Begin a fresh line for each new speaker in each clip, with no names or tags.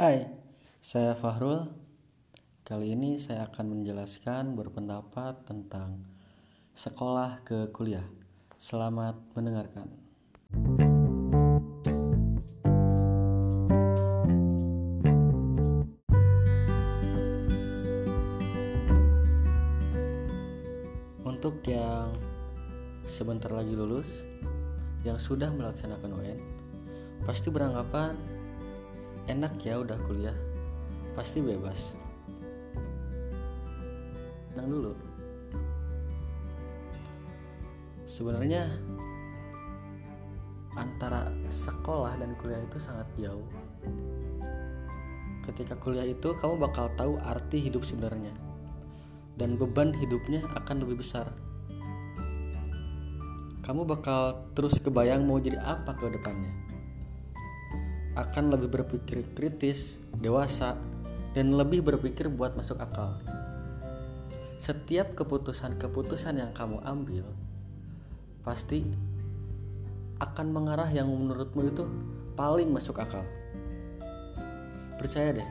Hai, saya Fahrul. Kali ini saya akan menjelaskan berpendapat tentang sekolah ke kuliah. Selamat mendengarkan. Untuk yang sebentar lagi lulus, yang sudah melaksanakan UN, pasti beranggapan enak ya udah kuliah. Pasti bebas. Tenang dulu. Sebenarnya antara sekolah dan kuliah itu sangat jauh. Ketika kuliah itu kamu bakal tahu arti hidup sebenarnya. Dan beban hidupnya akan lebih besar. Kamu bakal terus kebayang mau jadi apa ke depannya akan lebih berpikir kritis, dewasa, dan lebih berpikir buat masuk akal. Setiap keputusan-keputusan yang kamu ambil pasti akan mengarah yang menurutmu itu paling masuk akal. Percaya deh.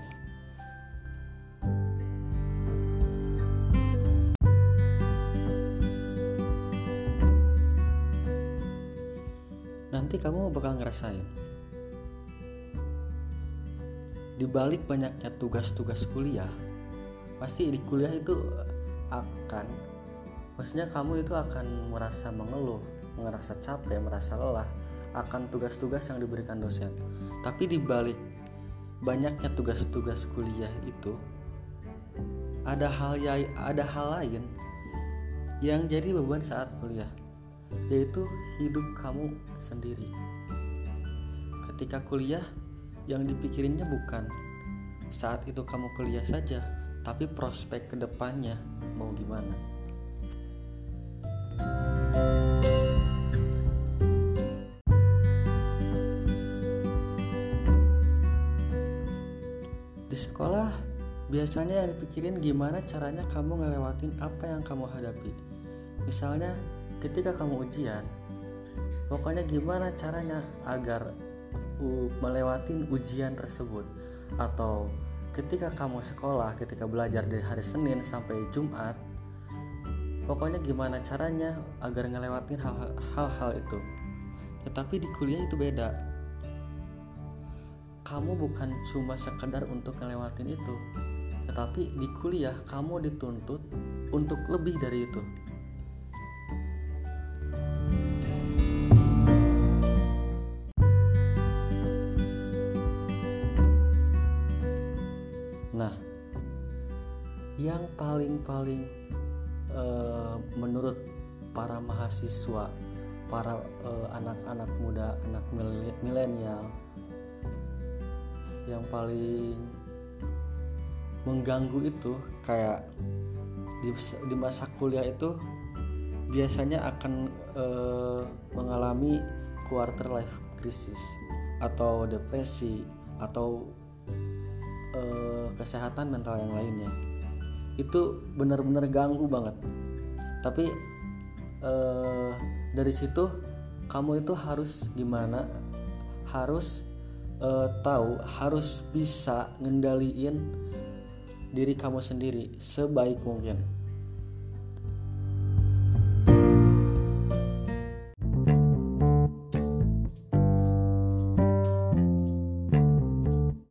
Nanti kamu bakal ngerasain di balik banyaknya tugas-tugas kuliah pasti di kuliah itu akan maksudnya kamu itu akan merasa mengeluh merasa capek merasa lelah akan tugas-tugas yang diberikan dosen. Tapi di balik banyaknya tugas-tugas kuliah itu ada hal ya ada hal lain yang jadi beban saat kuliah yaitu hidup kamu sendiri. Ketika kuliah yang dipikirinnya bukan saat itu kamu kuliah saja, tapi prospek ke depannya mau gimana. Di sekolah biasanya yang dipikirin gimana caranya kamu ngelewatin apa yang kamu hadapi. Misalnya ketika kamu ujian, pokoknya gimana caranya agar melewati ujian tersebut. Atau ketika kamu sekolah ketika belajar dari hari Senin sampai Jumat pokoknya gimana caranya agar ngelewatin hal-hal itu? Tetapi di kuliah itu beda. Kamu bukan cuma sekedar untuk ngelewatin itu tetapi di kuliah kamu dituntut untuk lebih dari itu Nah, yang paling-paling uh, menurut para mahasiswa, para uh, anak-anak muda, anak milenial, yang paling mengganggu itu kayak di, di masa kuliah itu biasanya akan uh, mengalami quarter life crisis atau depresi atau uh, kesehatan mental yang lainnya itu benar-benar ganggu banget. Tapi uh, dari situ kamu itu harus gimana? Harus uh, tahu harus bisa ngendaliin diri kamu sendiri sebaik mungkin